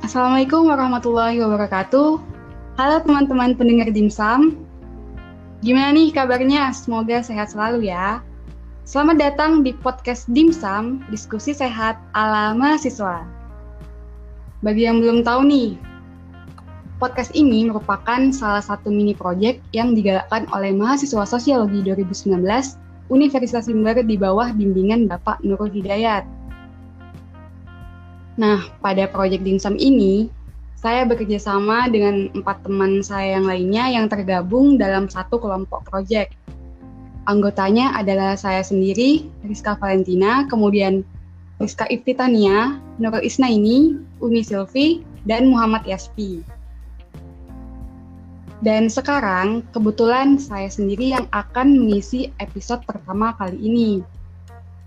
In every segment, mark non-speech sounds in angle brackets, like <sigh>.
Assalamualaikum warahmatullahi wabarakatuh. Halo teman-teman pendengar Dimsum. Gimana nih kabarnya? Semoga sehat selalu ya. Selamat datang di podcast Dimsum, diskusi sehat ala mahasiswa. Bagi yang belum tahu nih, podcast ini merupakan salah satu mini project yang digalakkan oleh mahasiswa sosiologi 2019 Universitas Jember di bawah bimbingan Bapak Nurul Hidayat. Nah, pada proyek Dimsum ini, saya bekerja sama dengan empat teman saya yang lainnya yang tergabung dalam satu kelompok proyek. Anggotanya adalah saya sendiri, Rizka Valentina, kemudian Rizka Iftitania, Nurul Isnaini, Umi Silvi, dan Muhammad Yaspi. Dan sekarang kebetulan saya sendiri yang akan mengisi episode pertama kali ini.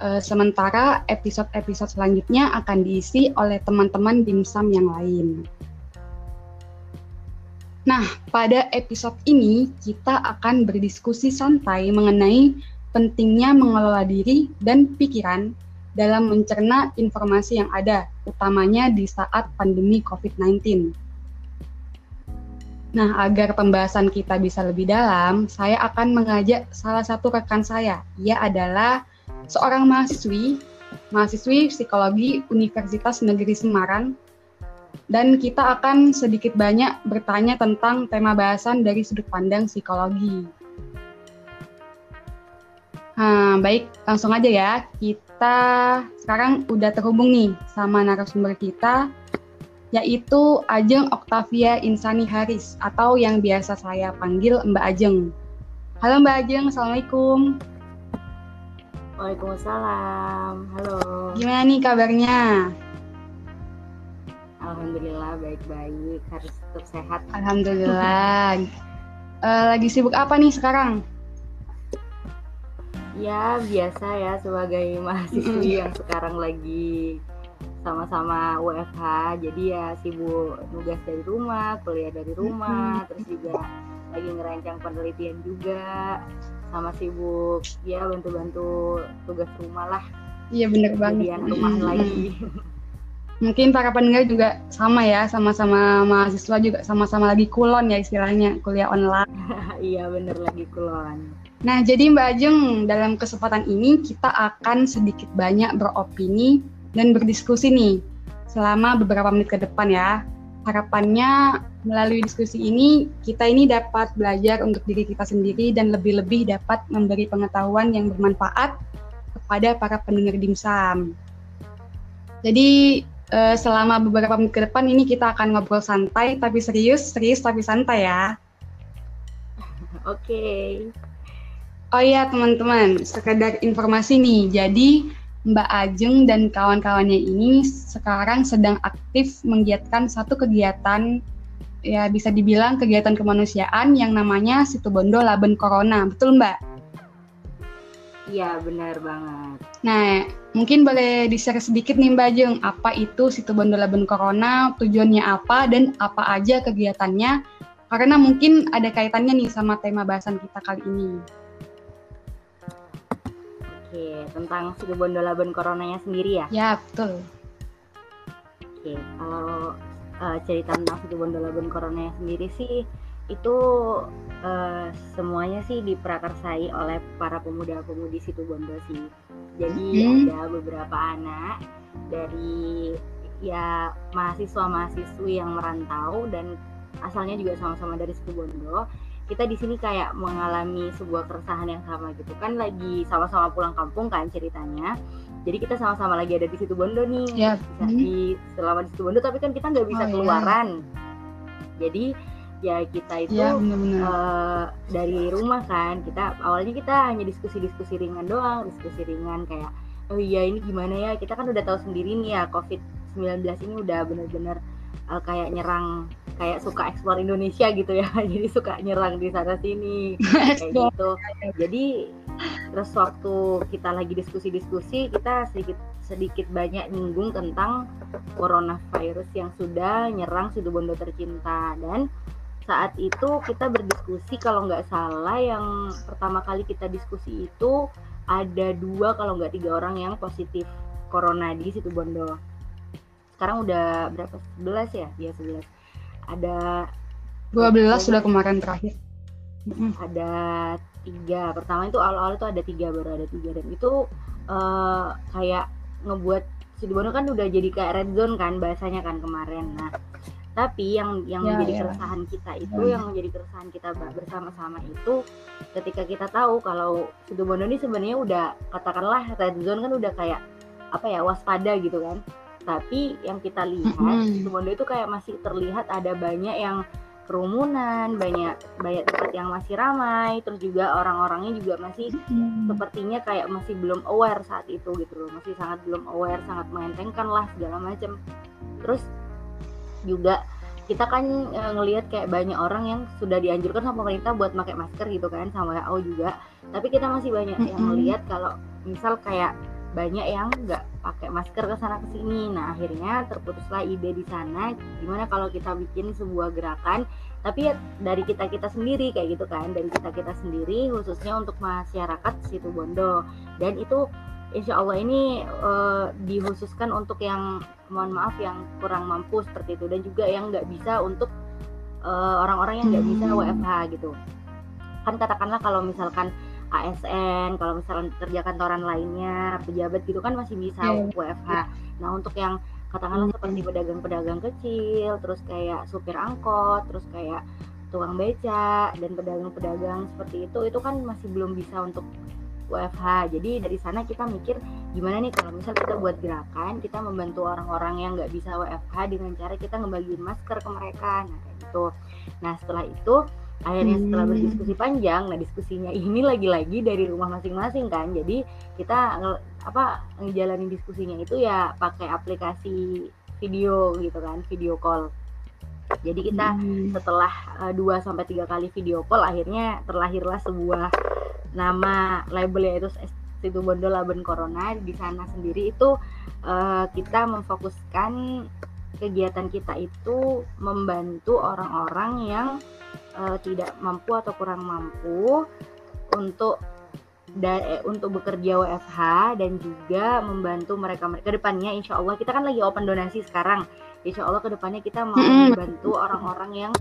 Uh, sementara episode-episode selanjutnya akan diisi oleh teman-teman dimsum yang lain. Nah, pada episode ini kita akan berdiskusi santai mengenai pentingnya mengelola diri dan pikiran dalam mencerna informasi yang ada, utamanya di saat pandemi COVID-19. Nah, agar pembahasan kita bisa lebih dalam, saya akan mengajak salah satu rekan saya. Ia adalah seorang mahasiswi, mahasiswi psikologi Universitas Negeri Semarang, dan kita akan sedikit banyak bertanya tentang tema bahasan dari sudut pandang psikologi. Nah, baik, langsung aja ya. Kita sekarang udah terhubung nih sama narasumber kita, yaitu Ajeng Octavia Insani Haris, atau yang biasa saya panggil Mbak Ajeng. Halo Mbak Ajeng, Assalamualaikum. Waalaikumsalam. Halo. Gimana nih kabarnya? Alhamdulillah baik-baik. Harus tetap sehat. Alhamdulillah. uh, <laughs> lagi sibuk apa nih sekarang? Ya biasa ya sebagai <laughs> mahasiswi yang sekarang lagi sama-sama WFH. Jadi ya sibuk nugas dari rumah, kuliah dari rumah, terus juga lagi ngerancang penelitian juga sama sibuk ya bantu-bantu tugas rumah lah. Iya bener banget. rumah hmm. lagi. Mungkin para pendengar juga sama ya sama-sama mahasiswa juga sama-sama lagi kulon ya istilahnya kuliah online. <laughs> Iya bener lagi kulon. Nah jadi Mbak Ajeng dalam kesempatan ini kita akan sedikit banyak beropini dan berdiskusi nih selama beberapa menit ke depan ya harapannya melalui diskusi ini kita ini dapat belajar untuk diri kita sendiri dan lebih-lebih dapat memberi pengetahuan yang bermanfaat kepada para pendengar dimsum. Jadi eh, selama beberapa menit ke depan ini kita akan ngobrol santai tapi serius, serius tapi santai ya. Oke. Okay. Oh iya teman-teman, sekedar informasi nih. Jadi Mbak Ajeng dan kawan-kawannya ini sekarang sedang aktif menggiatkan satu kegiatan ya bisa dibilang kegiatan kemanusiaan yang namanya Situbondo Laben Corona. Betul Mbak? Iya benar banget. Nah mungkin boleh di-share sedikit nih Mbak Ajeng, apa itu Situbondo Laben Corona, tujuannya apa dan apa aja kegiatannya? Karena mungkin ada kaitannya nih sama tema bahasan kita kali ini. Oke, tentang suku Bondo Laban Coronanya sendiri ya? Ya, betul. Oke, kalau uh, cerita tentang suku Bondo Laban Coronanya sendiri sih itu uh, semuanya sih diprakarsai oleh para pemuda-pemudi situ Bondo sih. Jadi hmm. ada beberapa anak dari ya mahasiswa-mahasiswi yang merantau dan asalnya juga sama-sama dari situ Bondo kita di sini kayak mengalami sebuah keresahan yang sama gitu kan lagi sama-sama pulang kampung kan ceritanya jadi kita sama-sama lagi ada di situ Bondo nih ya. bisa di selama di situ Bondo tapi kan kita nggak bisa oh, iya. keluaran ya. jadi ya kita itu ya, bener -bener. Uh, dari rumah kan kita awalnya kita hanya diskusi-diskusi ringan doang diskusi ringan kayak oh iya ini gimana ya kita kan udah tahu sendiri nih ya covid 19 ini udah bener-bener uh, kayak nyerang kayak suka eksplor Indonesia gitu ya. <laughs> Jadi suka nyerang di sana sini. <laughs> Kayak gitu. Jadi terus waktu kita lagi diskusi-diskusi kita sedikit sedikit banyak nyinggung tentang coronavirus yang sudah nyerang Situbondo tercinta. Dan saat itu kita berdiskusi kalau nggak salah yang pertama kali kita diskusi itu ada dua kalau nggak tiga orang yang positif corona di Situbondo sekarang udah berapa? 11 ya? Ya 11 ada 12 sudah kemarin terakhir. Ada tiga. Pertama itu awal-awal itu ada tiga baru ada tiga. Dan itu uh, kayak ngebuat Situbondo kan udah jadi kayak red zone kan bahasanya kan kemarin. Nah tapi yang yang ya, menjadi ya. keresahan kita itu ya. yang menjadi keresahan kita bersama-sama itu ketika kita tahu kalau Situbondo ini sebenarnya udah katakanlah red zone kan udah kayak apa ya waspada gitu kan tapi yang kita lihat mm -hmm. Situbondo itu kayak masih terlihat ada banyak yang kerumunan, banyak banyak tempat yang masih ramai, terus juga orang-orangnya juga masih sepertinya kayak masih belum aware saat itu gitu loh, masih sangat belum aware, sangat mengentengkan lah segala macam. Terus juga kita kan e, ngelihat kayak banyak orang yang sudah dianjurkan sama pemerintah buat pakai masker gitu kan, sama WHO juga. Tapi kita masih banyak yang melihat kalau misal kayak banyak yang nggak pakai masker ke sana ke sini. Nah, akhirnya terputuslah ide di sana gimana kalau kita bikin sebuah gerakan tapi ya dari kita-kita sendiri kayak gitu kan, dari kita-kita sendiri khususnya untuk masyarakat situ Bondo. Dan itu insya Allah ini uh, dihususkan untuk yang mohon maaf yang kurang mampu seperti itu dan juga yang nggak bisa untuk eh, orang-orang uh, yang nggak bisa. WFH gitu. Kan katakanlah kalau misalkan ASN, kalau misalnya kerja kantoran lainnya, pejabat gitu kan masih bisa yeah. WFH. Nah, untuk yang katakanlah seperti pedagang-pedagang kecil, terus kayak supir angkot, terus kayak tukang beca dan pedagang-pedagang seperti itu itu kan masih belum bisa untuk WFH. Jadi dari sana kita mikir gimana nih kalau misal kita buat gerakan, kita membantu orang-orang yang nggak bisa WFH dengan cara kita ngebagiin masker ke mereka, nah kayak gitu. Nah setelah itu akhirnya setelah hmm. berdiskusi panjang nah diskusinya ini lagi-lagi dari rumah masing-masing kan jadi kita apa ngejalanin diskusinya itu ya pakai aplikasi video gitu kan video call jadi kita hmm. setelah uh, dua sampai tiga kali video call akhirnya terlahirlah sebuah nama label yaitu Situ Bondo Laban Corona di sana sendiri itu uh, kita memfokuskan kegiatan kita itu membantu orang-orang yang uh, tidak mampu atau kurang mampu untuk da, eh, untuk bekerja WFH dan juga membantu mereka mereka depannya insya Allah kita kan lagi open donasi sekarang. Insya Allah ke depannya kita mau membantu orang-orang yang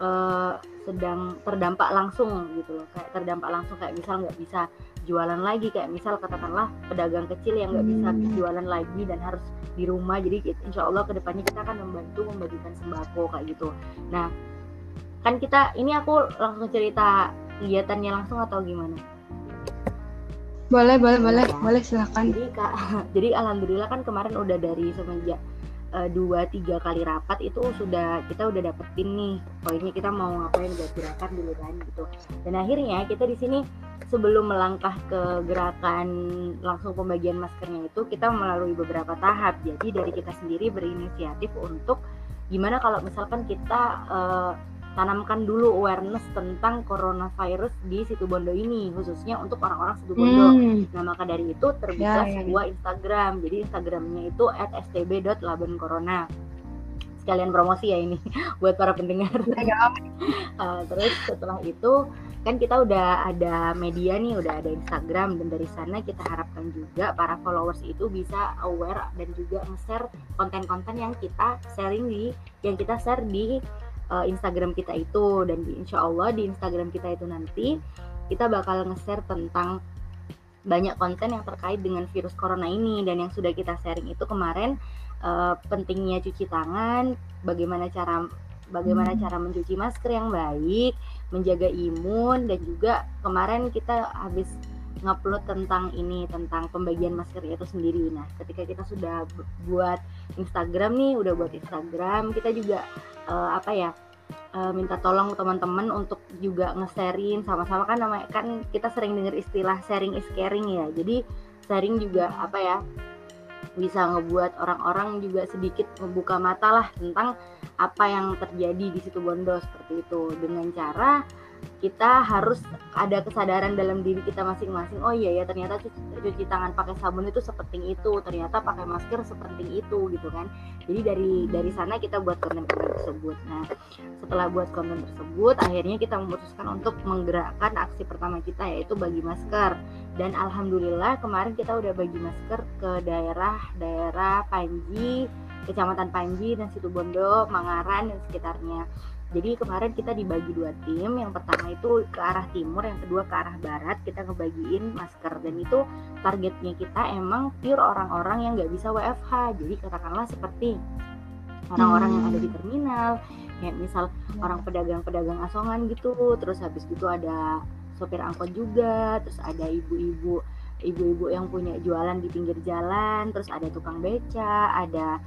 uh, sedang terdampak langsung gitu loh. Kayak terdampak langsung kayak misal nggak bisa jualan lagi kayak misal katakanlah pedagang kecil yang nggak bisa hmm. jualan lagi dan harus di rumah. Jadi insya Allah ke depannya kita akan membantu membagikan sembako kayak gitu. Nah kan kita ini aku langsung cerita kegiatannya langsung atau gimana? Boleh boleh boleh boleh silahkan jadi kak <laughs> jadi alhamdulillah kan kemarin udah dari semenjak uh, dua tiga kali rapat itu sudah kita udah dapetin nih. Poinnya kita mau ngapain buat gerakan dulu kan gitu. Dan akhirnya kita di sini sebelum melangkah ke gerakan langsung pembagian maskernya itu kita melalui beberapa tahap. Jadi dari kita sendiri berinisiatif untuk gimana kalau misalkan kita uh, tanamkan dulu awareness tentang coronavirus di situ Bondo ini khususnya untuk orang-orang situ Bondo. Hmm. Nah maka dari itu terbitlah ya, ya, sebuah Instagram. Jadi Instagramnya itu @stb.labancorona. Sekalian promosi ya ini <laughs> buat para pendengar. uh, terus setelah itu kan kita udah ada media nih, udah ada Instagram dan dari sana kita harapkan juga para followers itu bisa aware dan juga nge-share konten-konten yang kita sharing di yang kita share di uh, Instagram kita itu dan di, insya Allah di Instagram kita itu nanti kita bakal nge-share tentang banyak konten yang terkait dengan virus corona ini dan yang sudah kita sharing itu kemarin uh, pentingnya cuci tangan, bagaimana cara bagaimana hmm. cara mencuci masker yang baik, menjaga imun dan juga kemarin kita habis ngupload tentang ini tentang pembagian masker itu sendiri. Nah, ketika kita sudah buat Instagram nih, udah buat Instagram, kita juga uh, apa ya? Uh, minta tolong teman-teman untuk juga nge-sharing sama-sama kan namanya kan kita sering dengar istilah sharing is caring ya. Jadi sharing juga apa ya? bisa ngebuat orang-orang juga sedikit membuka mata lah tentang apa yang terjadi di situ Bondo seperti itu dengan cara kita harus ada kesadaran dalam diri kita masing-masing. Oh iya ya ternyata cuci, cuci tangan pakai sabun itu sepenting itu ternyata pakai masker sepenting itu gitu kan. Jadi dari dari sana kita buat konten-konten tersebut. Nah setelah buat konten tersebut akhirnya kita memutuskan untuk menggerakkan aksi pertama kita yaitu bagi masker. Dan alhamdulillah kemarin kita udah bagi masker ke daerah daerah Panji Kecamatan Panji dan Situbondo, Mangaran dan sekitarnya. Jadi kemarin kita dibagi dua tim, yang pertama itu ke arah timur, yang kedua ke arah barat. Kita ngebagiin masker dan itu targetnya kita emang pure orang-orang yang nggak bisa WFH. Jadi katakanlah seperti orang-orang yang ada di hmm. terminal, kayak misal hmm. orang pedagang-pedagang asongan gitu, terus habis gitu ada sopir angkot juga, terus ada ibu-ibu ibu-ibu yang punya jualan di pinggir jalan, terus ada tukang beca, ada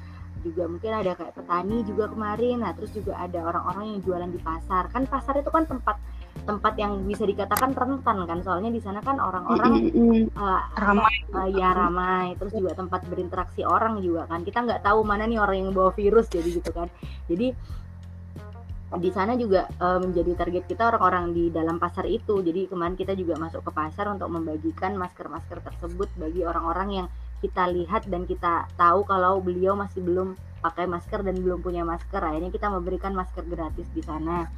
juga mungkin ada kayak petani juga kemarin. Nah terus juga ada orang-orang yang jualan di pasar. Kan pasar itu kan tempat tempat yang bisa dikatakan rentan kan. Soalnya di sana kan orang-orang uh, ramai. uh, ya ramai. Terus juga tempat berinteraksi orang juga kan. Kita nggak tahu mana nih orang yang bawa virus jadi gitu kan. Jadi di sana juga uh, menjadi target kita orang-orang di dalam pasar itu. Jadi kemarin kita juga masuk ke pasar untuk membagikan masker-masker tersebut bagi orang-orang yang kita lihat dan kita tahu kalau beliau masih belum pakai masker dan belum punya masker akhirnya kita memberikan masker gratis di sana.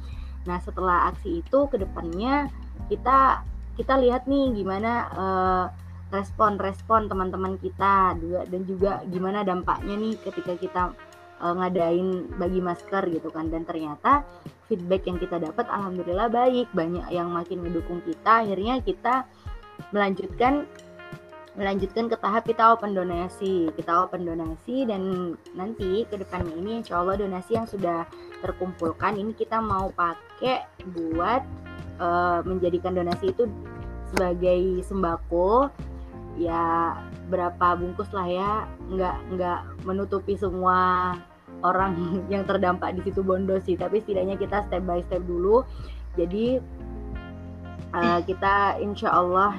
Nah setelah aksi itu ke depannya kita kita lihat nih gimana uh, respon-respon teman-teman kita juga dan juga gimana dampaknya nih ketika kita uh, ngadain bagi masker gitu kan. Dan ternyata feedback yang kita dapat alhamdulillah baik. Banyak yang makin mendukung kita. Akhirnya kita melanjutkan melanjutkan ke tahap kita open donasi. Kita open donasi dan nanti ke depannya ini insya Allah donasi yang sudah terkumpulkan ini kita mau pakai buat uh, menjadikan donasi itu sebagai sembako. Ya berapa bungkus lah ya. Nggak nggak menutupi semua orang <laughs> yang terdampak di situ Bondo sih. Tapi setidaknya kita step by step dulu. Jadi uh, kita insya Allah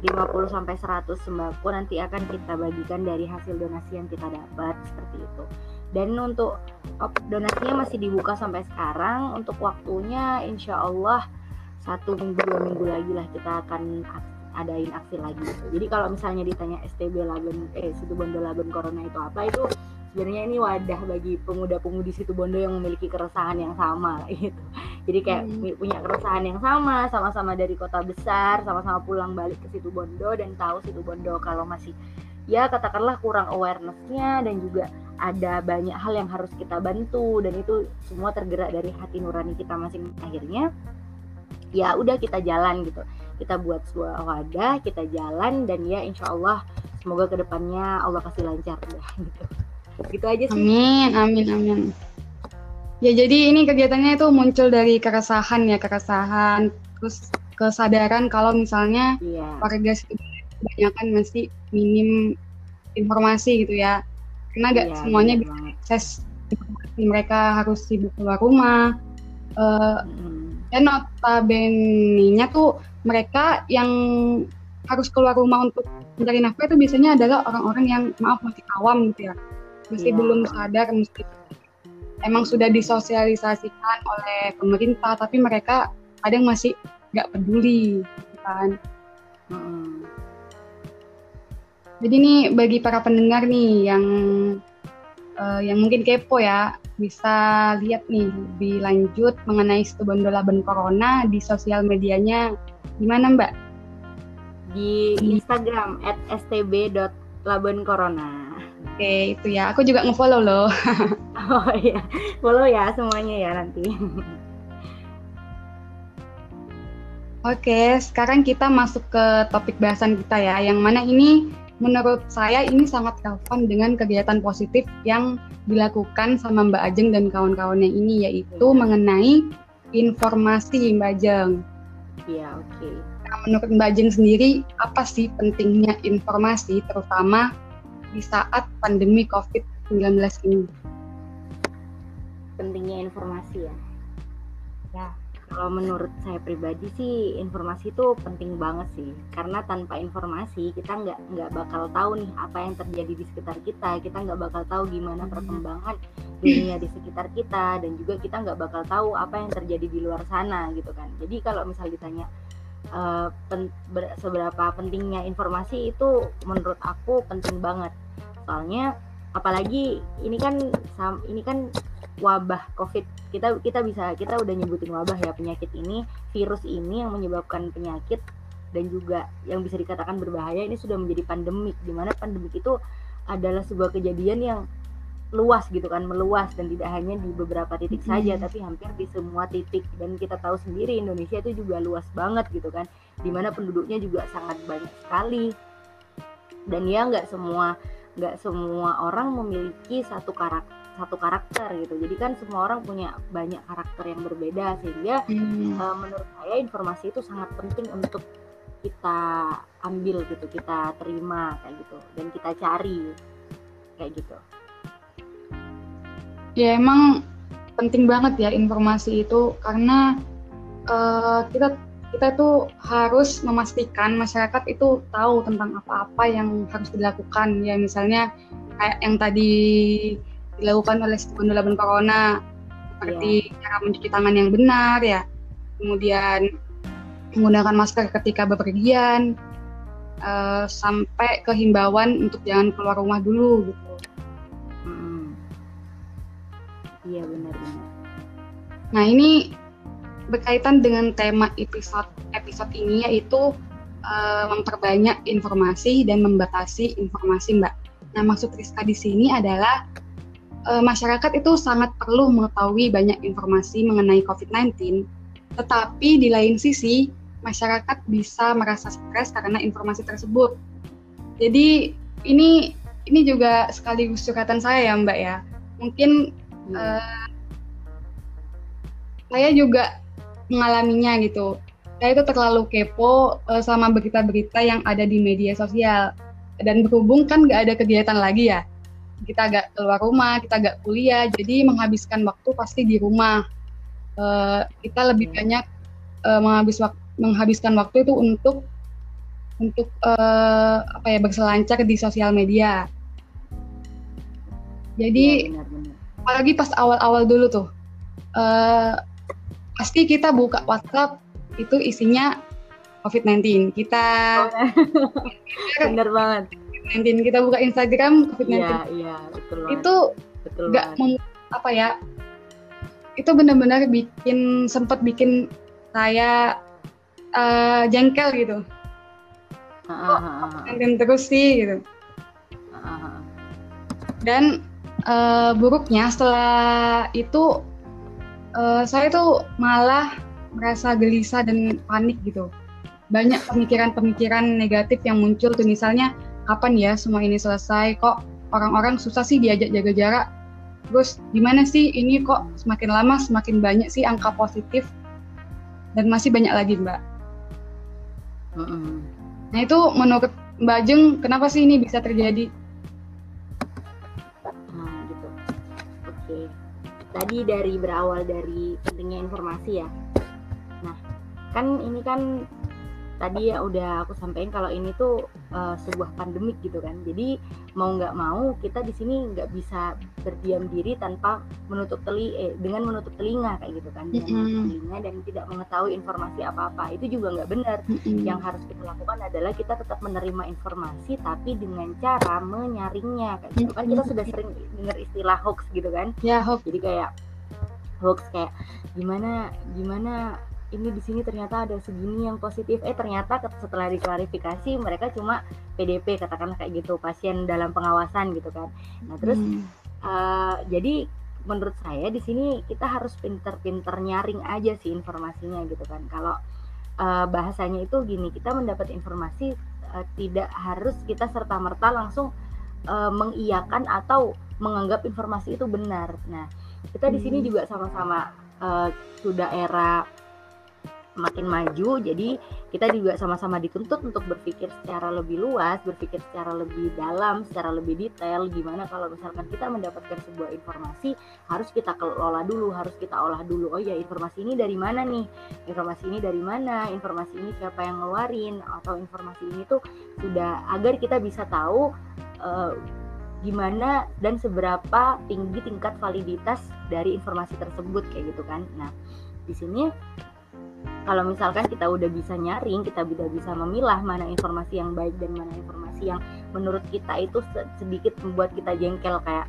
50 sampai 100 sembako nanti akan kita bagikan dari hasil donasi yang kita dapat seperti itu. Dan untuk donasinya masih dibuka sampai sekarang. Untuk waktunya insya Allah satu minggu dua minggu lagi lah kita akan adain aksi lagi. Jadi kalau misalnya ditanya STB Laben eh situ Bondo Corona itu apa itu sebenarnya ini wadah bagi pemuda-pemudi situ Bondo yang memiliki keresahan yang sama <laughs> gitu. Jadi kayak hmm. punya keresahan yang sama sama-sama dari kota besar sama-sama pulang balik ke situ Bondo dan tahu situ Bondo kalau masih ya katakanlah kurang awarenessnya dan juga ada banyak hal yang harus kita bantu dan itu semua tergerak dari hati nurani kita masing akhirnya ya udah kita jalan gitu. Kita buat sebuah wadah kita jalan dan ya insya Allah semoga ke depannya Allah kasih lancar ya <laughs> gitu gitu aja sih. Amin amin amin. Ya jadi ini kegiatannya itu muncul dari keresahan ya keresahan terus kesadaran kalau misalnya yeah. warga kebanyakan masih minim informasi gitu ya. Karena gak yeah, semuanya bisa akses informasi mereka harus sibuk keluar rumah. Uh, mm. dan notabene-nya tuh mereka yang harus keluar rumah untuk mencari nafkah itu biasanya adalah orang-orang yang maaf masih awam gitu ya masih yeah. belum sadar mesti emang sudah disosialisasikan oleh pemerintah tapi mereka kadang masih nggak peduli kan hmm. jadi nih bagi para pendengar nih yang uh, yang mungkin kepo ya bisa lihat nih lebih lanjut mengenai Situbondo Laban Corona di sosial medianya gimana Mbak? Di Instagram @stb.labancorona. Oke, itu ya. Aku juga ngefollow loh. <laughs> oh iya, follow ya semuanya ya nanti. Oke, sekarang kita masuk ke topik bahasan kita ya, yang mana ini menurut saya ini sangat relevan dengan kegiatan positif yang dilakukan sama Mbak Ajeng dan kawan-kawannya ini, yaitu ya. mengenai informasi Mbak Ajeng. Iya, oke. Okay. Nah, menurut Mbak Ajeng sendiri, apa sih pentingnya informasi, terutama di saat pandemi COVID-19 ini? Pentingnya informasi ya. Ya, kalau menurut saya pribadi sih informasi itu penting banget sih. Karena tanpa informasi kita nggak nggak bakal tahu nih apa yang terjadi di sekitar kita. Kita nggak bakal tahu gimana perkembangan dunia di sekitar kita dan juga kita nggak bakal tahu apa yang terjadi di luar sana gitu kan. Jadi kalau misal ditanya uh, pen, ber, seberapa pentingnya informasi itu menurut aku penting banget. Soalnya apalagi ini kan ini kan wabah covid. Kita kita bisa kita udah nyebutin wabah ya penyakit ini virus ini yang menyebabkan penyakit dan juga yang bisa dikatakan berbahaya ini sudah menjadi pandemik di mana pandemik itu adalah sebuah kejadian yang luas gitu kan meluas dan tidak hanya di beberapa titik hmm. saja tapi hampir di semua titik dan kita tahu sendiri Indonesia itu juga luas banget gitu kan di mana penduduknya juga sangat banyak sekali dan ya nggak semua nggak semua orang memiliki satu karakter satu karakter gitu jadi kan semua orang punya banyak karakter yang berbeda sehingga hmm. uh, menurut saya informasi itu sangat penting untuk kita ambil gitu kita terima kayak gitu dan kita cari kayak gitu ya emang penting banget ya informasi itu karena uh, kita kita itu harus memastikan masyarakat itu tahu tentang apa-apa yang harus dilakukan. Ya misalnya kayak yang tadi dilakukan oleh laban corona seperti yeah. cara mencuci tangan yang benar ya. Kemudian menggunakan masker ketika bepergian uh, sampai ke himbauan untuk jangan keluar rumah dulu gitu Iya benar-benar. Nah ini berkaitan dengan tema episode episode ini yaitu uh, memperbanyak informasi dan membatasi informasi Mbak. Nah maksud Rizka di sini adalah uh, masyarakat itu sangat perlu mengetahui banyak informasi mengenai COVID-19, tetapi di lain sisi masyarakat bisa merasa stres karena informasi tersebut. Jadi ini ini juga sekaligus curhatan saya ya Mbak ya. Mungkin uh, saya juga mengalaminya gitu. Saya itu terlalu kepo uh, sama berita-berita yang ada di media sosial. Dan berhubung kan nggak ada kegiatan lagi ya kita agak keluar rumah kita agak kuliah jadi menghabiskan waktu pasti di rumah. Uh, kita lebih banyak uh, menghabis wak menghabiskan waktu itu untuk untuk uh, apa ya berselancar di sosial media. Jadi ya, benar, benar apalagi pas awal-awal dulu tuh. Uh, pasti kita buka WhatsApp itu isinya COVID-19. Kita oh, <laughs> bener banget. COVID-19 kita buka Instagram COVID-19. Iya iya betul banget. itu nggak apa ya itu benar-benar bikin sempat bikin saya uh, jengkel gitu. Uh, uh, terus sih gitu. Dan uh, buruknya setelah itu uh, saya tuh malah merasa gelisah dan panik gitu. Banyak pemikiran-pemikiran negatif yang muncul tuh misalnya kapan ya semua ini selesai kok orang-orang susah sih diajak jaga jarak. Terus gimana sih ini kok semakin lama semakin banyak sih angka positif dan masih banyak lagi mbak. Mm -hmm. Nah itu menurut Mbak Jeng kenapa sih ini bisa terjadi? Tadi dari berawal dari pentingnya informasi ya. Nah, kan ini kan tadi ya udah aku sampaikan kalau ini tuh uh, sebuah pandemik gitu kan. Jadi mau nggak mau kita di sini nggak bisa berdiam diri tanpa menutup teli eh, dengan menutup telinga kayak gitu kan, dengan mm -hmm. menutup telinga dan tidak mengetahui informasi apa-apa itu juga nggak benar. Mm -hmm. Yang harus kita lakukan adalah kita tetap menerima informasi tapi dengan cara menyaringnya kayak gitu kan kita sudah sering dengar istilah hoax gitu kan. Ya hoax. Jadi kayak hoax kayak gimana gimana ini di sini ternyata ada segini yang positif eh ternyata setelah diklarifikasi mereka cuma PDP katakanlah kayak gitu pasien dalam pengawasan gitu kan nah terus hmm. uh, jadi menurut saya di sini kita harus pinter-pinter nyaring aja sih informasinya gitu kan kalau uh, bahasanya itu gini kita mendapat informasi uh, tidak harus kita serta merta langsung uh, mengiyakan atau menganggap informasi itu benar nah kita di sini hmm. juga sama-sama uh, sudah era makin maju jadi kita juga sama-sama dituntut untuk berpikir secara lebih luas berpikir secara lebih dalam secara lebih detail gimana kalau misalkan kita mendapatkan sebuah informasi harus kita kelola dulu harus kita olah dulu. Oh ya informasi ini dari mana nih? Informasi ini dari mana? Informasi ini siapa yang ngeluarin? Atau informasi ini tuh sudah agar kita bisa tahu uh, gimana dan seberapa tinggi tingkat validitas dari informasi tersebut kayak gitu kan. Nah di sini kalau misalkan kita udah bisa nyaring, kita udah bisa memilah mana informasi yang baik dan mana informasi yang menurut kita itu sedikit membuat kita jengkel kayak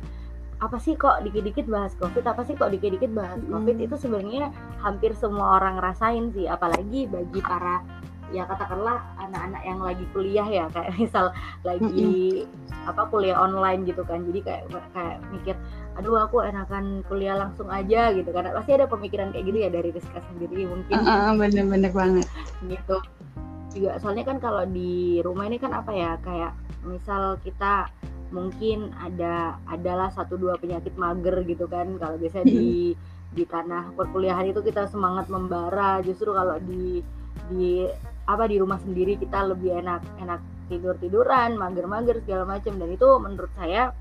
apa sih kok dikit-dikit bahas covid apa sih kok dikit-dikit bahas covid hmm. itu sebenarnya hampir semua orang rasain sih apalagi bagi para ya katakanlah anak-anak yang lagi kuliah ya kayak <laughs> misal lagi mm-hmm. apa kuliah online gitu kan. Jadi kayak kayak mikir aduh aku enakan kuliah langsung aja gitu karena pasti ada pemikiran kayak gitu ya dari Rizka sendiri mungkin. Uh, uh, bener-bener banget. Gitu. Juga soalnya kan kalau di rumah ini kan apa ya kayak misal kita mungkin ada adalah satu dua penyakit mager gitu kan. Kalau biasa di di tanah perkuliahan itu kita semangat membara. Justru kalau di di apa di rumah sendiri kita lebih enak enak tidur tiduran mager mager segala macam dan itu menurut saya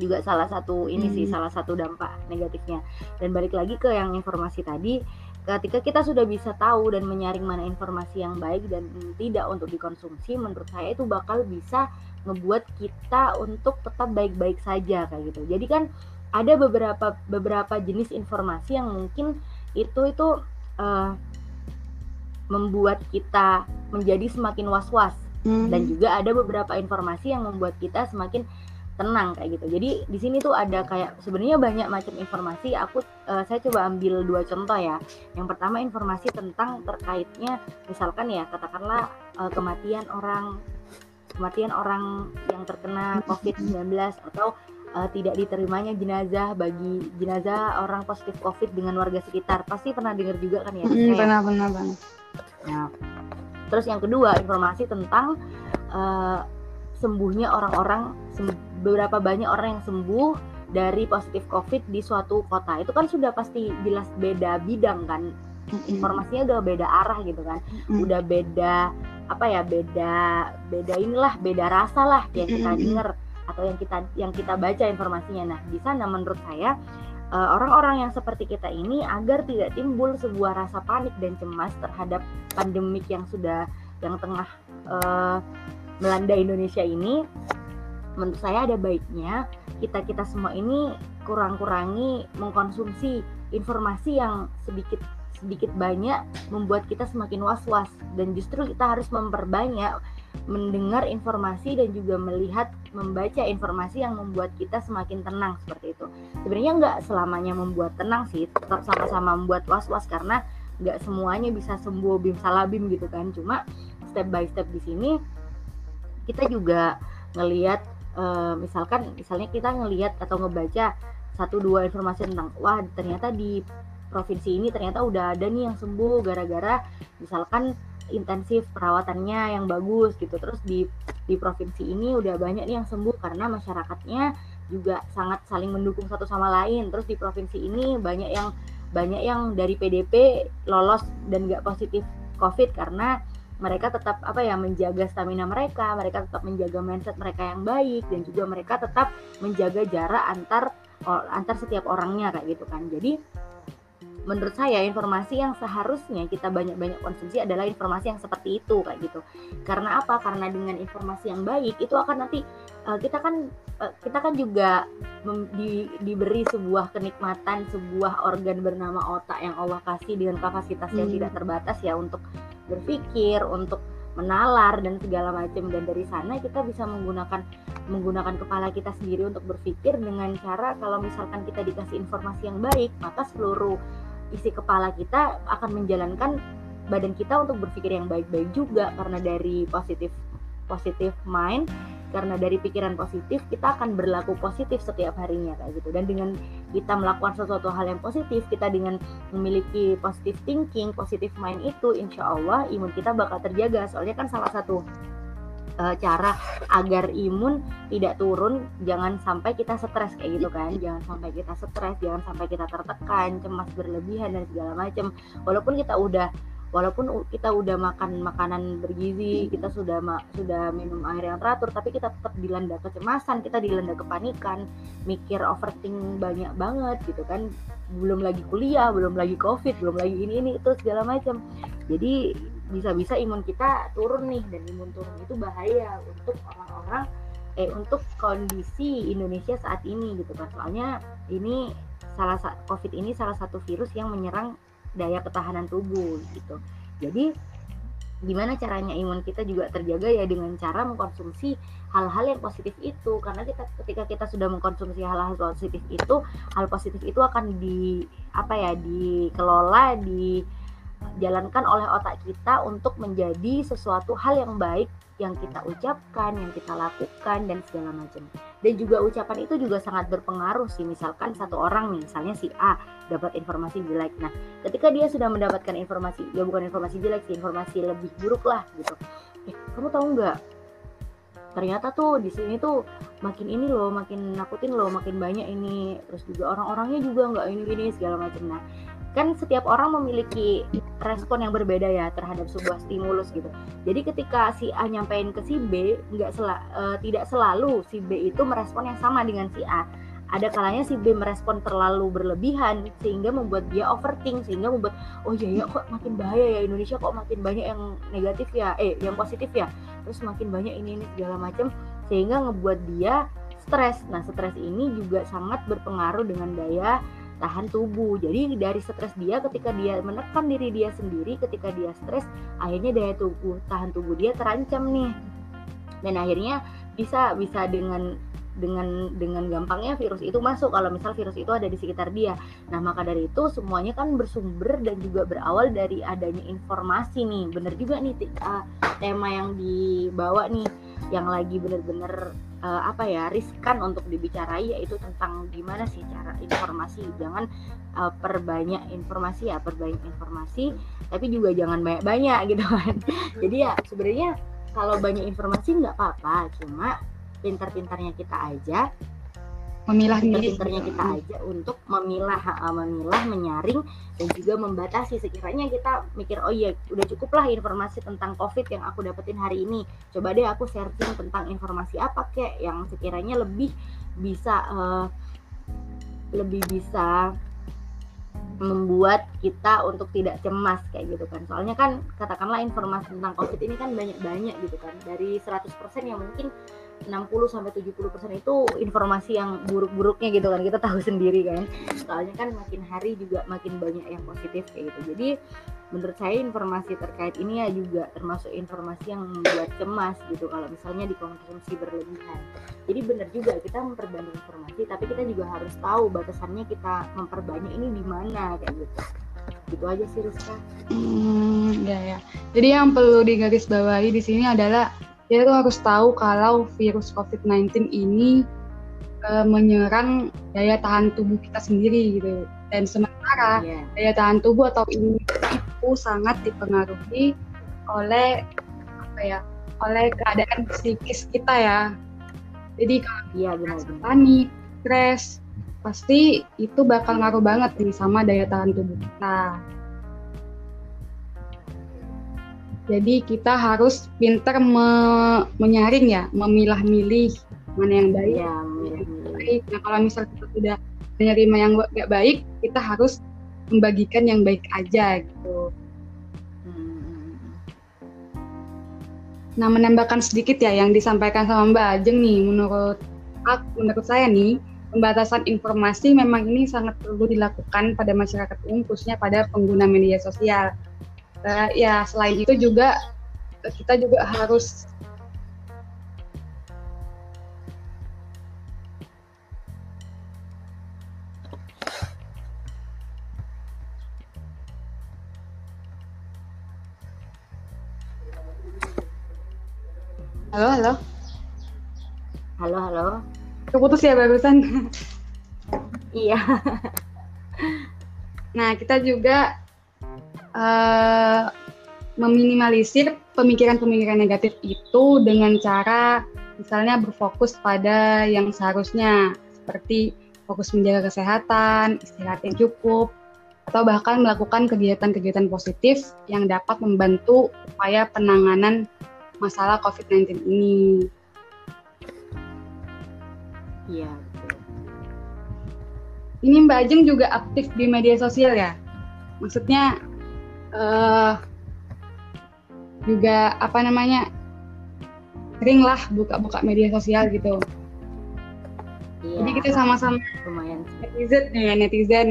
juga salah satu ini hmm. sih salah satu dampak negatifnya. Dan balik lagi ke yang informasi tadi ketika kita sudah bisa tahu dan menyaring mana informasi yang baik dan tidak untuk dikonsumsi menurut saya itu bakal bisa ngebuat kita untuk tetap baik-baik saja kayak gitu. Jadi kan ada beberapa beberapa jenis informasi yang mungkin itu itu uh, membuat kita menjadi semakin was-was hmm. dan juga ada beberapa informasi yang membuat kita semakin tenang kayak gitu. Jadi di sini tuh ada kayak sebenarnya banyak macam informasi. Aku uh, saya coba ambil dua contoh ya. Yang pertama informasi tentang terkaitnya misalkan ya katakanlah uh, kematian orang kematian orang yang terkena COVID-19 atau uh, tidak diterimanya jenazah bagi jenazah orang positif COVID dengan warga sekitar. Pasti pernah dengar juga kan ya? Hmm, pernah, pernah banget. Nah, terus yang kedua informasi tentang uh, sembuhnya orang-orang beberapa banyak orang yang sembuh dari positif COVID di suatu kota. Itu kan sudah pasti jelas beda bidang kan. Informasinya udah beda arah gitu kan. Udah beda apa ya beda beda inilah beda rasa lah yang kita dengar atau yang kita yang kita baca informasinya. Nah di sana menurut saya orang-orang yang seperti kita ini agar tidak timbul sebuah rasa panik dan cemas terhadap pandemik yang sudah yang tengah uh, melanda Indonesia ini. Menurut saya ada baiknya kita kita semua ini kurang-kurangi mengkonsumsi informasi yang sedikit sedikit banyak membuat kita semakin was-was. Dan justru kita harus memperbanyak mendengar informasi dan juga melihat membaca informasi yang membuat kita semakin tenang seperti itu. Sebenarnya nggak selamanya membuat tenang sih, tetap sama-sama membuat was-was karena nggak semuanya bisa sembuh bim salabim gitu kan. Cuma step by step di sini kita juga ngelihat uh, misalkan misalnya kita ngelihat atau ngebaca satu dua informasi tentang wah ternyata di provinsi ini ternyata udah ada nih yang sembuh gara-gara misalkan intensif perawatannya yang bagus gitu terus di di provinsi ini udah banyak nih yang sembuh karena masyarakatnya juga sangat saling mendukung satu sama lain terus di provinsi ini banyak yang banyak yang dari PDP lolos dan gak positif COVID karena mereka tetap apa ya menjaga stamina mereka, mereka tetap menjaga mindset mereka yang baik dan juga mereka tetap menjaga jarak antar antar setiap orangnya kayak gitu kan. Jadi menurut saya informasi yang seharusnya kita banyak-banyak konsumsi adalah informasi yang seperti itu kayak gitu. Karena apa? Karena dengan informasi yang baik itu akan nanti uh, kita kan uh, kita kan juga di, diberi sebuah kenikmatan sebuah organ bernama otak yang Allah kasih dengan kapasitas yang hmm. tidak terbatas ya untuk berpikir, untuk menalar dan segala macam dan dari sana kita bisa menggunakan menggunakan kepala kita sendiri untuk berpikir dengan cara kalau misalkan kita dikasih informasi yang baik maka seluruh isi kepala kita akan menjalankan badan kita untuk berpikir yang baik-baik juga. Karena dari positif positif mind karena dari pikiran positif kita akan berlaku positif setiap harinya kayak gitu. Dan dengan kita melakukan sesuatu hal yang positif kita dengan memiliki positive thinking positive mind itu insya Allah imun kita bakal terjaga. Soalnya kan salah satu uh, cara agar imun tidak turun jangan sampai kita stres kayak gitu kan. Jangan sampai kita stres jangan sampai kita tertekan cemas berlebihan dan segala macam walaupun kita udah walaupun kita udah makan makanan bergizi kita sudah ma sudah minum air yang teratur tapi kita tetap dilanda kecemasan kita dilanda kepanikan mikir overthink banyak banget gitu kan. Belum lagi kuliah belum lagi covid belum lagi ini ini itu segala macam jadi bisa-bisa imun kita turun nih dan imun turun itu bahaya untuk orang-orang eh untuk kondisi Indonesia saat ini gitu kan. Soalnya ini salah COVID ini salah satu virus yang menyerang daya ketahanan tubuh gitu. Jadi gimana caranya imun kita juga terjaga ya dengan cara mengkonsumsi hal-hal yang positif itu. Karena kita ketika kita sudah mengkonsumsi hal-hal positif itu hal positif itu akan di apa ya dikelola di dijalankan oleh otak kita untuk menjadi sesuatu hal yang baik yang kita ucapkan, yang kita lakukan dan segala macam. Dan juga ucapan itu juga sangat berpengaruh sih. Misalkan satu orang nih, misalnya si A dapat informasi jelek. Nah, ketika dia sudah mendapatkan informasi, ya bukan informasi jelek sih, informasi lebih buruk lah gitu. Eh, kamu tahu nggak? Ternyata tuh di sini tuh makin ini loh, makin nakutin loh, makin banyak ini. Terus juga orang-orangnya juga nggak ini gini segala macam. Nah, kan setiap orang memiliki respon yang berbeda ya terhadap sebuah stimulus gitu. Jadi ketika si A nyampein ke si B, nggak sel uh, eh, tidak selalu si B itu merespon yang sama dengan si A. Ada kalanya si B merespon terlalu berlebihan sehingga membuat dia overthink sehingga membuat oh iya ya kok makin bahaya ya Indonesia kok makin banyak yang negatif ya eh yang positif ya terus makin banyak ini ini segala macam sehingga ngebuat dia stres. Nah stres ini juga sangat berpengaruh dengan daya tahan tubuh. Jadi dari stres dia ketika dia menekan diri dia sendiri, ketika dia stres, akhirnya daya tubuh tahan tubuh dia terancam nih. Dan akhirnya bisa bisa dengan dengan dengan gampangnya virus itu masuk kalau misal virus itu ada di sekitar dia. Nah, maka dari itu semuanya kan bersumber dan juga berawal dari adanya informasi nih. Bener juga nih uh, tema yang dibawa nih yang lagi bener-bener uh, apa ya riskan untuk dibicarai yaitu tentang gimana sih cara informasi. Jangan uh, perbanyak informasi ya perbanyak informasi tapi juga jangan banyak-banyak <laughs> gitu kan. Jadi ya sebenarnya kalau banyak informasi nggak apa-apa cuma pintar-pintarnya kita aja memilah pinter-pinternya kita aja untuk memilah memilah menyaring dan juga membatasi. Sekiranya kita mikir oh iya udah cukup lah informasi tentang covid yang aku dapetin hari ini. Coba deh aku searching tentang informasi apa kek yang sekiranya lebih bisa uh, lebih bisa membuat kita untuk tidak cemas kayak gitu kan. Soalnya kan katakanlah informasi tentang covid ini kan banyak-banyak gitu kan. Dari 100% yang mungkin 60 sampai 70 persen itu informasi yang buruk-buruknya gitu kan. Kita tahu <laughs> sendiri kan. Soalnya kan makin hari juga makin banyak yang positif kayak gitu. Jadi menurut saya informasi terkait ini ya juga termasuk informasi yang membuat cemas gitu kalau misalnya dikonsumsi berlebihan. Jadi benar juga kita memperbanyak informasi tapi kita juga harus tahu batasannya kita memperbanyak ini di mana kayak gitu. Gitu aja sih Rizka. Hmm, ya ya. Jadi yang perlu digarisbawahi di sini adalah kita tuh harus tahu kalau virus COVID-19 ini uh, menyerang daya tahan tubuh kita sendiri gitu. Dan sementara yeah. daya tahan tubuh atau imunitas itu sangat dipengaruhi oleh apa ya? oleh keadaan psikis kita ya. Jadi kalau yeah, benar, benar. panik, stres, pasti itu bakal ngaruh banget nih sama daya tahan tubuh kita. Jadi kita harus pintar me menyaring ya, memilah-milih mana yang baik, ya, yang baik. Nah kalau misal kita sudah menerima yang nggak baik, kita harus membagikan yang baik aja gitu. Nah menambahkan sedikit ya yang disampaikan sama Mbak Ajeng nih, menurut aku, menurut saya nih pembatasan informasi memang ini sangat perlu dilakukan pada masyarakat umum khususnya pada pengguna media sosial uh, ya selain itu juga kita juga harus Halo, halo. Halo, halo. Keputus ya barusan. iya. Nah, kita juga uh, meminimalisir pemikiran-pemikiran negatif itu dengan cara misalnya berfokus pada yang seharusnya seperti fokus menjaga kesehatan, istirahat yang cukup, atau bahkan melakukan kegiatan-kegiatan positif yang dapat membantu upaya penanganan masalah COVID-19 ini. Iya. Ini Mbak Ajeng juga aktif di media sosial ya? Maksudnya uh, juga apa namanya sering lah buka-buka media sosial gitu. Iya, Jadi kita sama-sama lumayan netizen ya netizen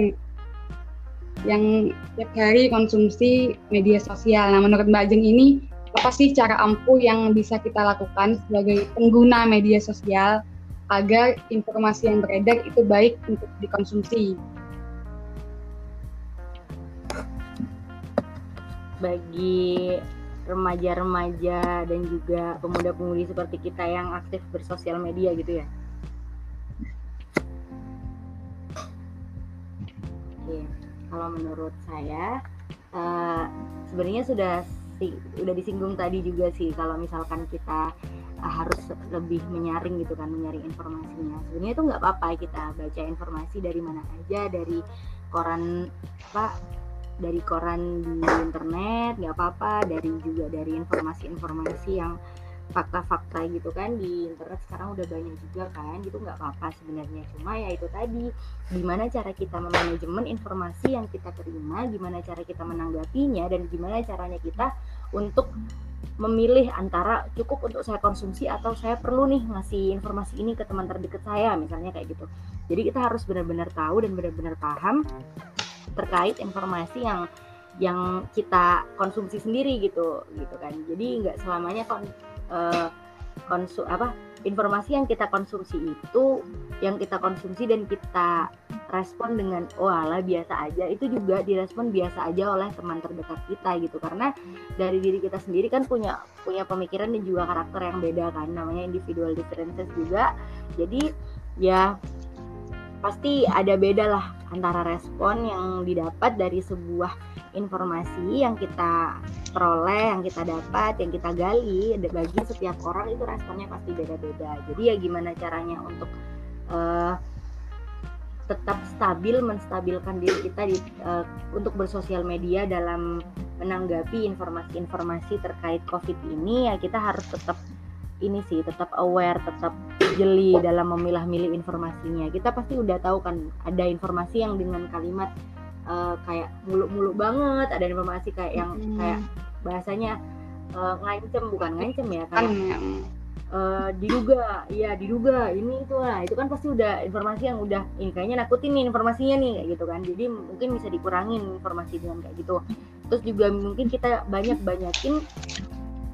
yang tiap hari konsumsi media sosial. Nah menurut Mbak Jeng ini apa sih cara ampuh yang bisa kita lakukan sebagai pengguna media sosial agar informasi yang beredar itu baik untuk dikonsumsi? Bagi remaja-remaja dan juga pemuda-pemudi seperti kita yang aktif bersosial media gitu ya. Oke, kalau menurut saya uh, sebenarnya sudah udah disinggung tadi juga sih kalau misalkan kita uh, harus lebih menyaring gitu kan menyaring informasinya sebenarnya itu nggak apa-apa kita baca informasi dari mana aja dari koran apa dari koran di internet nggak apa-apa dari juga dari informasi-informasi yang fakta-fakta gitu kan di internet sekarang udah banyak juga kan gitu nggak apa-apa sebenarnya. Cuma ya itu tadi gimana cara kita memanajemen informasi yang kita terima gimana cara kita menanggapinya dan gimana caranya kita untuk memilih antara cukup untuk saya konsumsi atau saya perlu nih ngasih informasi ini ke teman terdekat saya misalnya kayak gitu. Jadi kita harus benar-benar tahu dan benar-benar paham terkait informasi yang yang kita konsumsi sendiri gitu gitu kan. Jadi nggak selamanya kon, uh, konsum apa informasi yang kita konsumsi itu yang kita konsumsi dan kita respon dengan oh ala biasa aja. Itu juga direspon biasa aja oleh teman terdekat kita gitu. Karena dari diri kita sendiri kan punya punya pemikiran dan juga karakter yang beda kan. Namanya individual differences juga. Jadi ya pasti ada beda lah antara respon yang didapat dari sebuah informasi yang kita peroleh, yang kita dapat, yang kita gali bagi setiap orang itu responnya pasti beda-beda. Jadi ya gimana caranya untuk uh, tetap stabil menstabilkan diri kita di, uh, untuk bersosial media dalam menanggapi informasi-informasi terkait COVID ini ya kita harus tetap ini sih tetap aware, tetap jeli dalam memilah-milih informasinya. Kita pasti udah tahu kan ada informasi yang dengan kalimat uh, kayak muluk-muluk banget, ada informasi kayak yang hmm. kayak bahasanya uh, ngancem bukan ngancem ya kayak uh, diduga, ya diduga ini itu lah itu kan pasti udah informasi yang udah ini kayaknya nakutin nih informasinya nih kayak gitu kan. Jadi mungkin bisa dikurangin informasi dengan kayak gitu. Terus juga mungkin kita banyak banyakin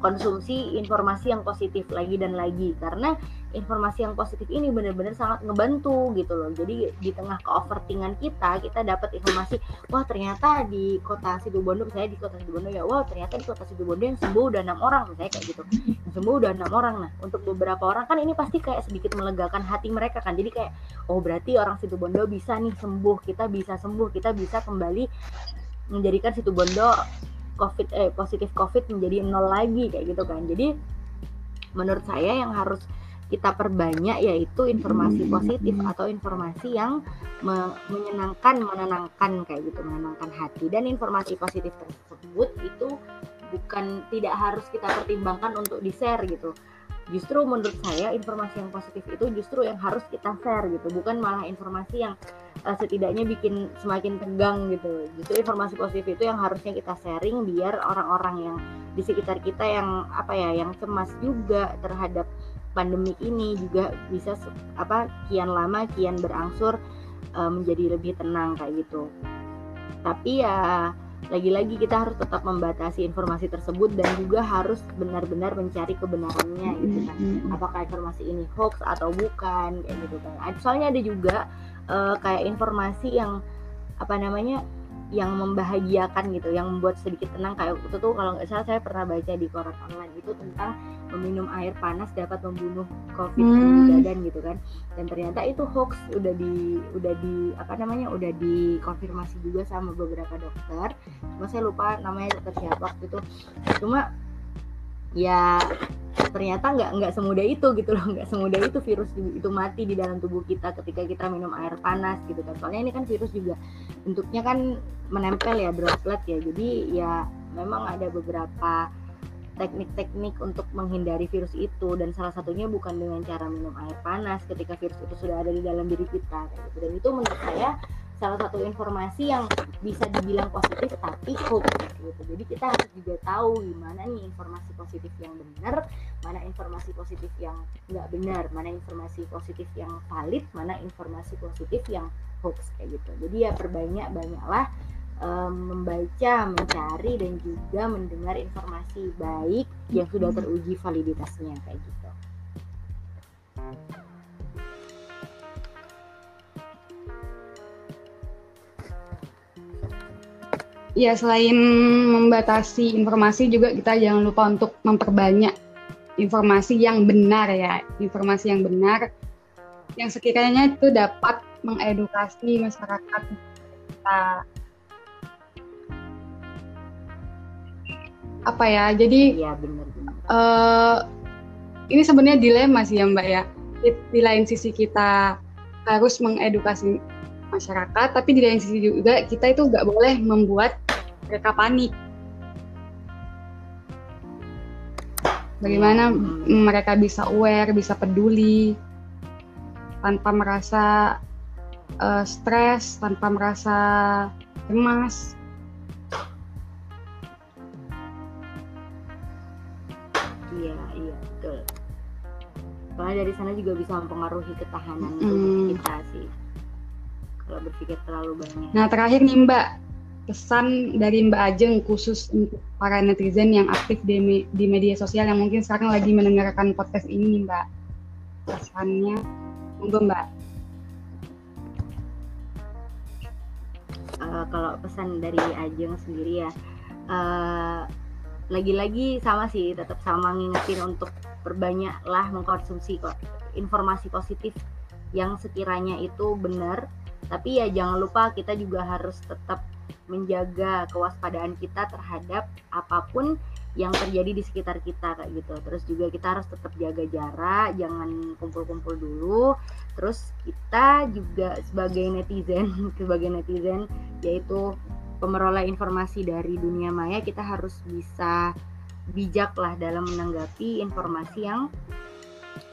konsumsi informasi yang positif lagi dan lagi. Karena informasi yang positif ini benar-benar sangat ngebantu gitu loh. Jadi di tengah keovertingan kita kita dapat informasi wah ternyata di kota Situbondo saya di kota Situbondo ya wah ternyata di kota Situbondo yang sembuh udah enam orang misalnya kayak gitu. Yang sembuh udah enam orang. Nah untuk beberapa orang kan ini pasti kayak sedikit melegakan hati mereka kan. Jadi kayak oh berarti orang Situbondo bisa nih sembuh kita bisa sembuh kita bisa kembali menjadikan Situbondo covid eh positif covid menjadi nol lagi kayak gitu kan. Jadi menurut saya yang harus kita perbanyak yaitu informasi positif atau informasi yang me menyenangkan menenangkan kayak gitu menenangkan hati. Dan informasi positif tersebut itu bukan tidak harus kita pertimbangkan untuk di share gitu justru menurut saya informasi yang positif itu justru yang harus kita share gitu bukan malah informasi yang uh, setidaknya bikin semakin tegang gitu. Justru informasi positif itu yang harusnya kita sharing biar orang-orang yang di sekitar kita yang apa ya, yang cemas juga terhadap pandemi ini juga bisa apa kian lama kian berangsur uh, menjadi lebih tenang kayak gitu. Tapi ya lagi-lagi kita harus tetap membatasi informasi tersebut dan juga harus benar-benar mencari kebenarannya gitu kan. Apakah informasi ini hoax atau bukan kayak gitu kan. Soalnya ada juga uh, kayak informasi yang apa namanya yang membahagiakan gitu, yang membuat sedikit tenang. Kayak itu tuh kalau nggak salah saya pernah baca di koran online itu tentang meminum air panas dapat membunuh covid hmm. badan gitu kan. Dan ternyata itu hoax udah di udah di apa namanya udah dikonfirmasi juga sama beberapa dokter. Cuma saya lupa namanya dokter siapa waktu itu. Cuma ya ternyata nggak nggak semudah itu gitu loh. <laughs> Nggak semudah itu virus itu mati di dalam tubuh kita ketika kita minum air panas gitu kan. Soalnya ini kan virus juga bentuknya kan menempel ya droplet ya. Jadi ya memang ada beberapa teknik-teknik untuk menghindari virus itu. Dan salah satunya bukan dengan cara minum air panas ketika virus itu sudah ada di dalam diri kita gitu. dan itu menurut saya salah satu informasi yang bisa dibilang positif tapi hoax gitu. Jadi kita harus juga tahu gimana nih informasi positif yang benar, mana informasi positif yang nggak benar, mana informasi positif yang valid, mana informasi positif yang hoax kayak gitu. Jadi ya perbanyak banyaklah um, membaca, mencari dan juga mendengar informasi baik yang sudah teruji validitasnya kayak gitu. Ya selain membatasi informasi juga kita jangan lupa untuk memperbanyak informasi yang benar ya, informasi yang benar yang sekiranya itu dapat mengedukasi masyarakat kita. Apa ya? Jadi ya, benar, benar. Uh, ini sebenarnya dilema sih ya Mbak ya. Di, di lain sisi kita harus mengedukasi masyarakat, tapi di lain sisi juga kita itu nggak boleh membuat mereka panik. Bagaimana hmm. mereka bisa aware, bisa peduli tanpa merasa uh, stres, tanpa merasa cemas. Iya, iya, betul. Soalnya dari sana juga bisa mempengaruhi ketahanan mm. kita sih. Kalau berpikir terlalu banyak. Nah, terakhir nih Mbak, pesan dari Mbak Ajeng khusus untuk para netizen yang aktif di, me di media sosial yang mungkin sekarang lagi mendengarkan podcast ini Mbak. Pesannya monggo Mbak. Uh, kalau pesan dari Ajeng sendiri ya uh, lagi-lagi sama sih tetap sama ngingetin untuk perbanyaklah mengkonsumsi kok informasi positif yang sekiranya itu benar. Tapi ya jangan lupa kita juga harus tetap menjaga kewaspadaan kita terhadap apa pun yang terjadi di sekitar kita kayak gitu. Terus juga kita harus tetap jaga jarak, jangan kumpul-kumpul dulu. Terus kita juga sebagai netizen, <laughs> sebagai netizen yaitu pemeroleh informasi dari dunia maya, kita harus bisa bijak lah dalam menanggapi informasi yang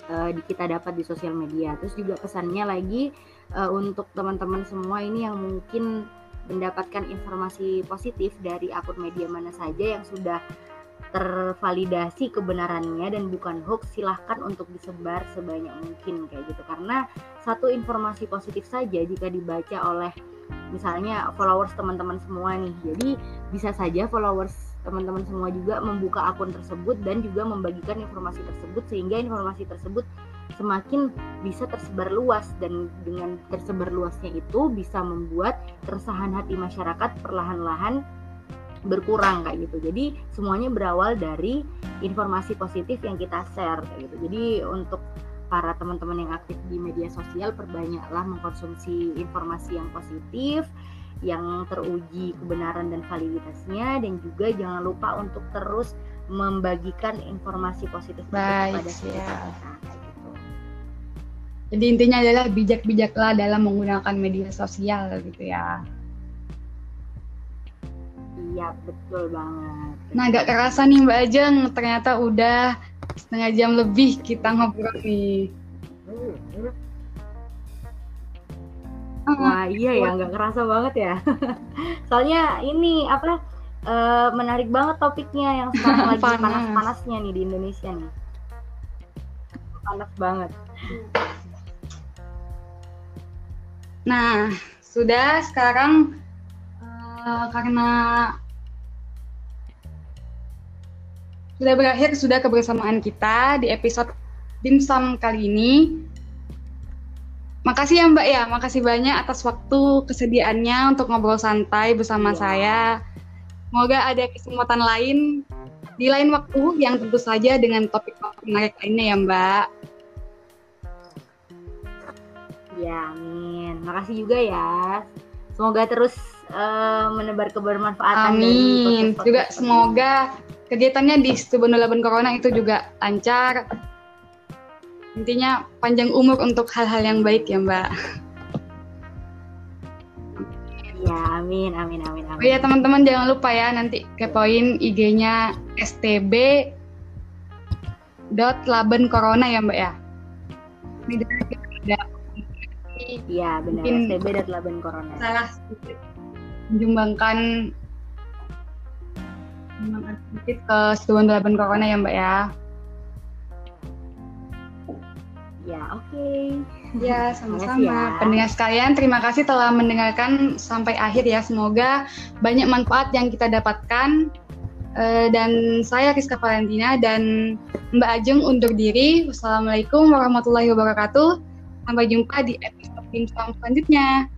uh, kita dapat di sosial media. Terus juga pesannya lagi uh, untuk teman-teman semua ini yang mungkin mendapatkan informasi positif dari akun media mana saja yang sudah tervalidasi kebenarannya dan bukan hoax silahkan untuk disebar sebanyak mungkin kayak gitu. Karena satu informasi positif saja jika dibaca oleh misalnya followers teman-teman semua nih. Jadi bisa saja followers teman-teman semua juga membuka akun tersebut dan juga membagikan informasi tersebut sehingga informasi tersebut semakin bisa tersebar luas dan dengan tersebar luasnya itu bisa membuat keresahan hati masyarakat perlahan-lahan berkurang kayak gitu. Jadi semuanya berawal dari informasi positif yang kita share kayak gitu. Jadi untuk para teman-teman yang aktif di media sosial perbanyaklah mengkonsumsi informasi yang positif yang teruji kebenaran dan validitasnya dan juga jangan lupa untuk terus membagikan informasi positif Baik, kepada ya. kita. Jadi intinya adalah bijak-bijaklah dalam menggunakan media sosial gitu ya. Iya betul banget. Nah gak kerasa nih Mbak Ajeng, ternyata udah setengah jam lebih kita ngobrol nih. Wah iya ya nggak kerasa banget ya. <laughs> Soalnya ini apa uh, menarik banget topiknya yang sekarang <laughs> lagi panas-panasnya nih di Indonesia nih. Panas banget. Nah, sudah sekarang uh, karena sudah berakhir sudah kebersamaan kita di episode dimsum kali ini. Makasih ya Mbak ya, makasih banyak atas waktu kesediaannya untuk ngobrol santai bersama ya. saya. Semoga ada kesempatan lain di lain waktu yang tentu saja dengan topik menarik lainnya ya Mbak. Ya, amin. Makasih juga ya. Semoga terus uh, menebar kebermanfaatan. Amin. Dari juga semoga kegiatannya di Stubendo Laban Corona itu juga lancar. Intinya panjang umur untuk hal-hal yang baik ya, Mbak. Ya, amin, amin, amin, amin. Oh ya, teman-teman jangan lupa ya nanti kepoin IG-nya STB dot Laban Corona ya, Mbak ya. Ini ada Iya benar. STB dan Laban Corona. Salah sedikit menyumbangkan menyumbangkan sedikit ke Stuan Laban Corona ya Mbak ya. Ya oke. Okay. Ya <laughs> sama-sama. Ya. Pendengar sekalian terima kasih telah mendengarkan sampai akhir ya. Semoga banyak manfaat yang kita dapatkan. Uh, dan saya Rizka Valentina dan Mbak Ajeng undur diri. Wassalamualaikum warahmatullahi wabarakatuh. Sampai jumpa di episode bincang selanjutnya.